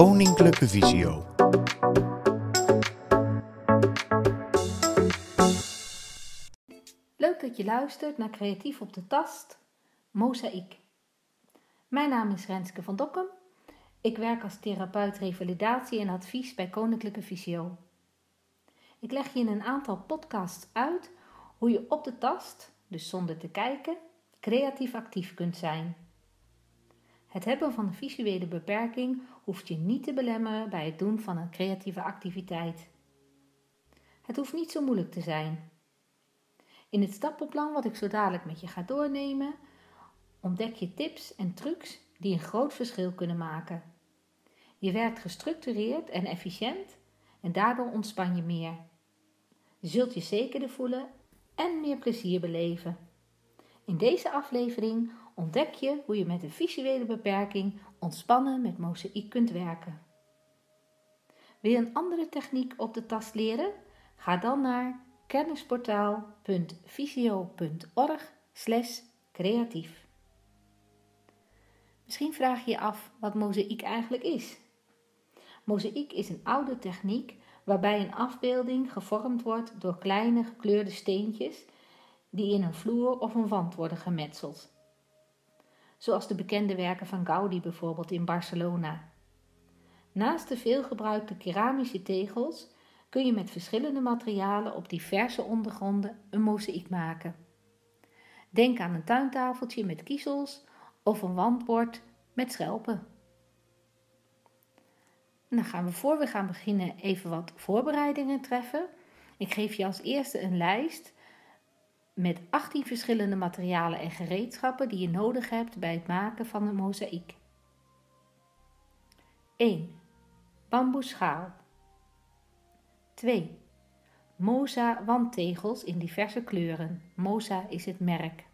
Koninklijke Visio. Leuk dat je luistert naar Creatief op de Tast, Mozaïek. Mijn naam is Renske van Dokkum. Ik werk als therapeut revalidatie en advies bij Koninklijke Visio. Ik leg je in een aantal podcasts uit hoe je op de tast, dus zonder te kijken, creatief actief kunt zijn. Het hebben van een visuele beperking hoeft je niet te belemmeren bij het doen van een creatieve activiteit. Het hoeft niet zo moeilijk te zijn. In het stappenplan wat ik zo dadelijk met je ga doornemen, ontdek je tips en trucs die een groot verschil kunnen maken. Je werkt gestructureerd en efficiënt en daardoor ontspan je meer. Je zult je zekerder voelen en meer plezier beleven. In deze aflevering ontdek je hoe je met een visuele beperking ontspannen met mozaïek kunt werken. Wil je een andere techniek op de tast leren? Ga dan naar kennisportaal.visio.org creatief. Misschien vraag je je af wat mozaïek eigenlijk is. Mozaïek is een oude techniek waarbij een afbeelding gevormd wordt door kleine gekleurde steentjes die in een vloer of een wand worden gemetseld. Zoals de bekende werken van Gaudi bijvoorbeeld in Barcelona. Naast de veelgebruikte keramische tegels kun je met verschillende materialen op diverse ondergronden een mozaïek maken. Denk aan een tuintafeltje met kiezels of een wandbord met schelpen. dan gaan we voor we gaan beginnen even wat voorbereidingen treffen. Ik geef je als eerste een lijst met 18 verschillende materialen en gereedschappen die je nodig hebt bij het maken van een mozaïek. 1. Bamboeschaal. 2. Moza wandtegels in diverse kleuren. Moza is het merk.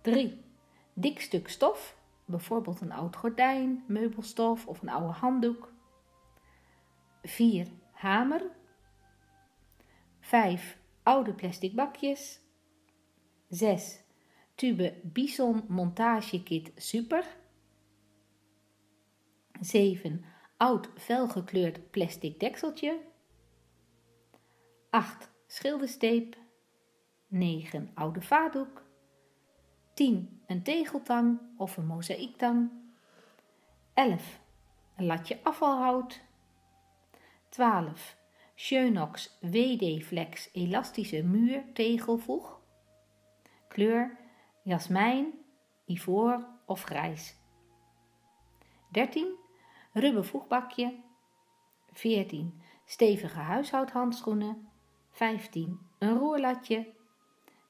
3. Dik stuk stof, bijvoorbeeld een oud gordijn, meubelstof of een oude handdoek. 4. Hamer. 5 oude plastic bakjes. 6. Tube Bison Montagekit Super. 7. Oud felgekleurd plastic dekseltje. 8. Schildersteep. 9. Oude vaatdoek. 10. Een tegeltang of een mozaïektang. 11. Een latje afvalhout. 12. Schönox WD Flex elastische muur tegelvoeg. Kleur jasmijn, ivoor of grijs. 13. Rubber voegbakje. 14. Stevige huishoudhandschoenen. 15. Een roerlatje.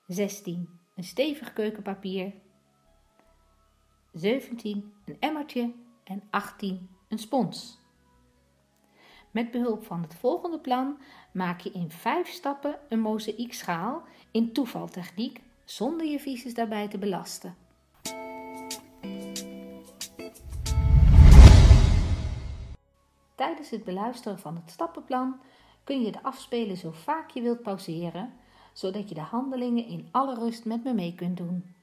16. Een stevig keukenpapier. 17. Een emmertje. En 18. Een spons. Met behulp van het volgende plan maak je in vijf stappen een mozaïekschaal in toevaltechniek zonder je visus daarbij te belasten. Tijdens het beluisteren van het stappenplan kun je de afspelen zo vaak je wilt pauzeren, zodat je de handelingen in alle rust met me mee kunt doen.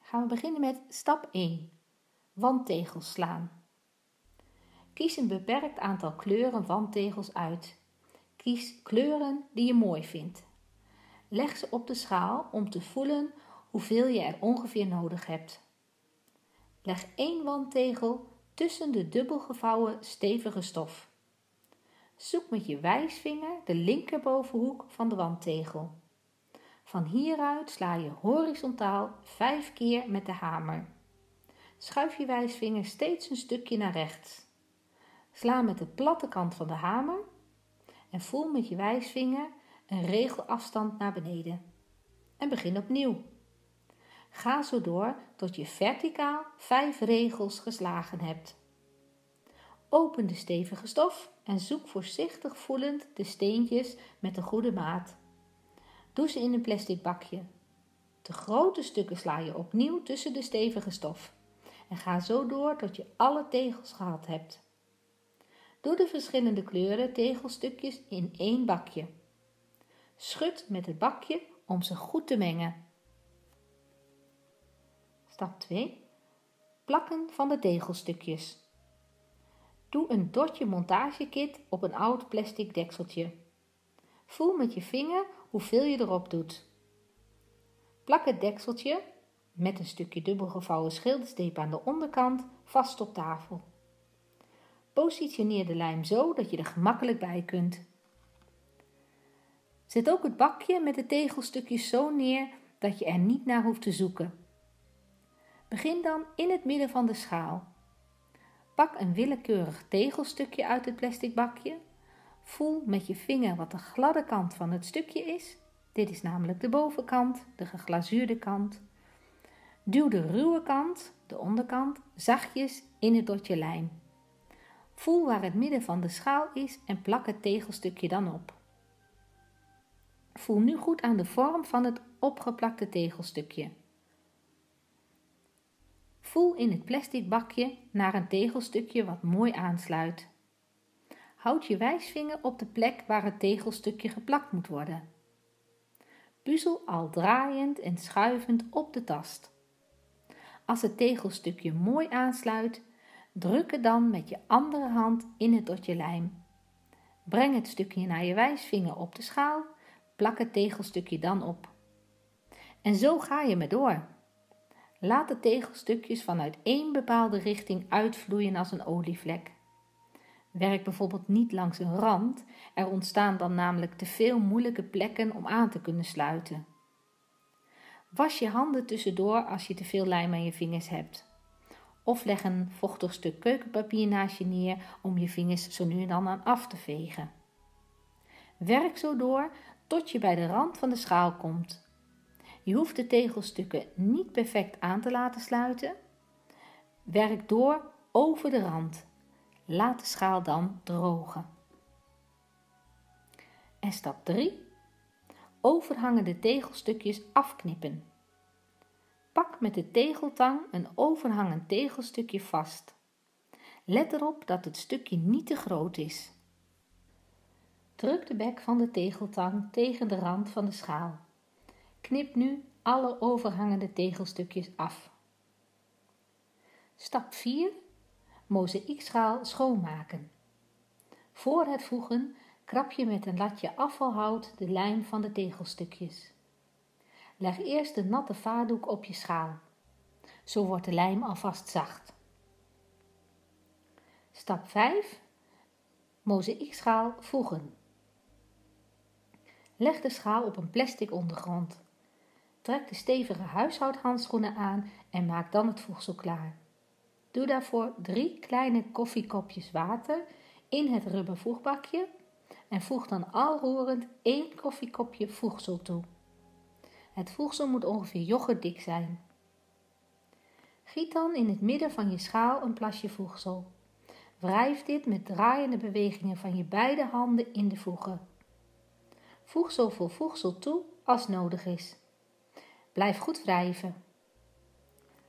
Gaan we beginnen met stap 1. Wandtegels slaan. Kies een beperkt aantal kleuren wandtegels uit. Kies kleuren die je mooi vindt. Leg ze op de schaal om te voelen hoeveel je er ongeveer nodig hebt. Leg één wandtegel tussen de dubbelgevouwen stevige stof. Zoek met je wijsvinger de linkerbovenhoek van de wandtegel. Van hieruit sla je horizontaal vijf keer met de hamer. Schuif je wijsvinger steeds een stukje naar rechts. Sla met de platte kant van de hamer en voel met je wijsvinger een regelafstand naar beneden. En begin opnieuw. Ga zo door tot je verticaal vijf regels geslagen hebt. Open de stevige stof en zoek voorzichtig voelend de steentjes met de goede maat. Doe ze in een plastic bakje. De grote stukken sla je opnieuw tussen de stevige stof en ga zo door tot je alle tegels gehad hebt. Doe de verschillende kleuren tegelstukjes in één bakje. Schud met het bakje om ze goed te mengen. Stap 2. Plakken van de tegelstukjes. Doe een dotje montagekit op een oud plastic dekseltje. Voel met je vinger hoeveel je erop doet. Plak het dekseltje, met een stukje dubbelgevouwen schildersteep aan de onderkant, vast op tafel. Positioneer de lijm zo dat je er gemakkelijk bij kunt. Zet ook het bakje met de tegelstukjes zo neer dat je er niet naar hoeft te zoeken. Begin dan in het midden van de schaal. Pak een willekeurig tegelstukje uit het plastic bakje. Voel met je vinger wat de gladde kant van het stukje is. Dit is namelijk de bovenkant, de geglazuurde kant. Duw de ruwe kant, de onderkant, zachtjes in het dotje lijm. Voel waar het midden van de schaal is en plak het tegelstukje dan op. Voel nu goed aan de vorm van het opgeplakte tegelstukje. Voel in het plastic bakje naar een tegelstukje wat mooi aansluit. Houd je wijsvinger op de plek waar het tegelstukje geplakt moet worden. Puzzel al draaiend en schuivend op de tast. Als het tegelstukje mooi aansluit, druk het dan met je andere hand in het dotje lijm. Breng het stukje naar je wijsvinger op de schaal, plak het tegelstukje dan op. En zo ga je me door. Laat de tegelstukjes vanuit één bepaalde richting uitvloeien als een olievlek. Werk bijvoorbeeld niet langs een rand, er ontstaan dan namelijk te veel moeilijke plekken om aan te kunnen sluiten. Was je handen tussendoor als je te veel lijm aan je vingers hebt. Of leg een vochtig stuk keukenpapier naast je neer om je vingers zo nu en dan aan af te vegen. Werk zo door tot je bij de rand van de schaal komt. Je hoeft de tegelstukken niet perfect aan te laten sluiten. Werk door over de rand. Laat de schaal dan drogen. En stap 3. Overhangende tegelstukjes afknippen. Pak met de tegeltang een overhangend tegelstukje vast. Let erop dat het stukje niet te groot is. Druk de bek van de tegeltang tegen de rand van de schaal. Knip nu alle overhangende tegelstukjes af. Stap 4. Mozaïekschaal schoonmaken. Voor het voegen krap je met een latje afvalhout de lijm van de tegelstukjes. Leg eerst de natte vaardoek op je schaal. Zo wordt de lijm alvast zacht. Stap 5. Mozaïekschaal voegen. Leg de schaal op een plastic ondergrond. Trek de stevige huishoudhandschoenen aan en maak dan het voegsel klaar. Doe daarvoor drie kleine koffiekopjes water in het rubber voegbakje en voeg dan al roerend één koffiekopje voegsel toe. Het voegsel moet ongeveer yoghurtdik zijn. Giet dan in het midden van je schaal een plasje voegsel. Wrijf dit met draaiende bewegingen van je beide handen in de voegen. Voegsel voor voegsel toe als nodig is. Blijf goed wrijven.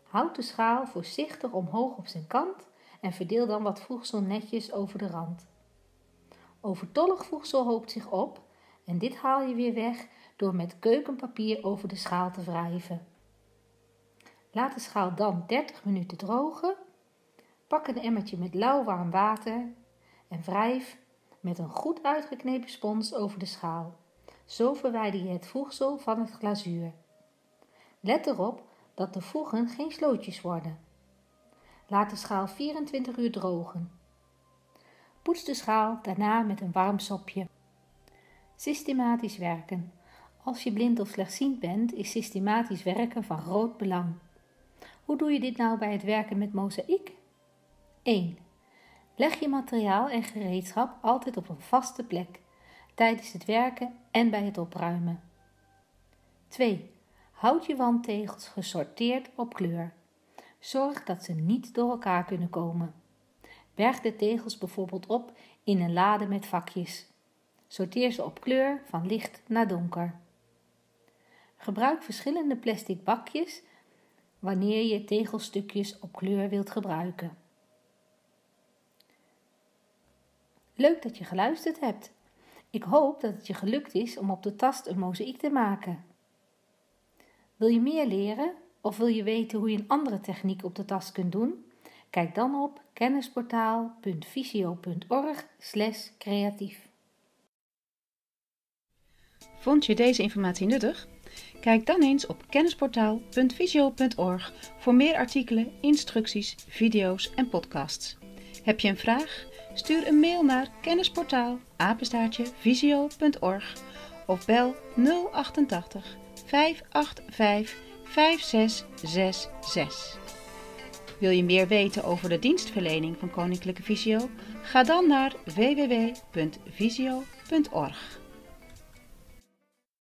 Houd de schaal voorzichtig omhoog op zijn kant en verdeel dan wat voegsel netjes over de rand. Overtollig voegsel hoopt zich op en dit haal je weer weg door met keukenpapier over de schaal te wrijven. Laat de schaal dan 30 minuten drogen. Pak een emmertje met lauwwarm water en wrijf met een goed uitgeknepen spons over de schaal. Zo verwijder je het voegsel van het glazuur. Let erop dat de voegen geen slootjes worden. Laat de schaal 24 uur drogen. Poets de schaal daarna met een warm sopje. Systematisch werken. Als je blind of slechtziend bent, is systematisch werken van groot belang. Hoe doe je dit nou bij het werken met mozaïek? 1. Leg je materiaal en gereedschap altijd op een vaste plek, tijdens het werken en bij het opruimen. 2. Houd je wandtegels gesorteerd op kleur. Zorg dat ze niet door elkaar kunnen komen. Berg de tegels bijvoorbeeld op in een lade met vakjes. Sorteer ze op kleur van licht naar donker. Gebruik verschillende plastic bakjes wanneer je tegelstukjes op kleur wilt gebruiken. Leuk dat je geluisterd hebt. Ik hoop dat het je gelukt is om op de tast een mozaïek te maken. Wil je meer leren of wil je weten hoe je een andere techniek op de tas kunt doen? Kijk dan op kennisportaal.visio.org/creatief. Vond je deze informatie nuttig? Kijk dan eens op kennisportaal.visio.org voor meer artikelen, instructies, video's en podcasts. Heb je een vraag? Stuur een mail naar kennisportaal visio.org of bel 088 585 5666. Wil je meer weten over de dienstverlening van Koninklijke Visio? Ga dan naar www.visio.org.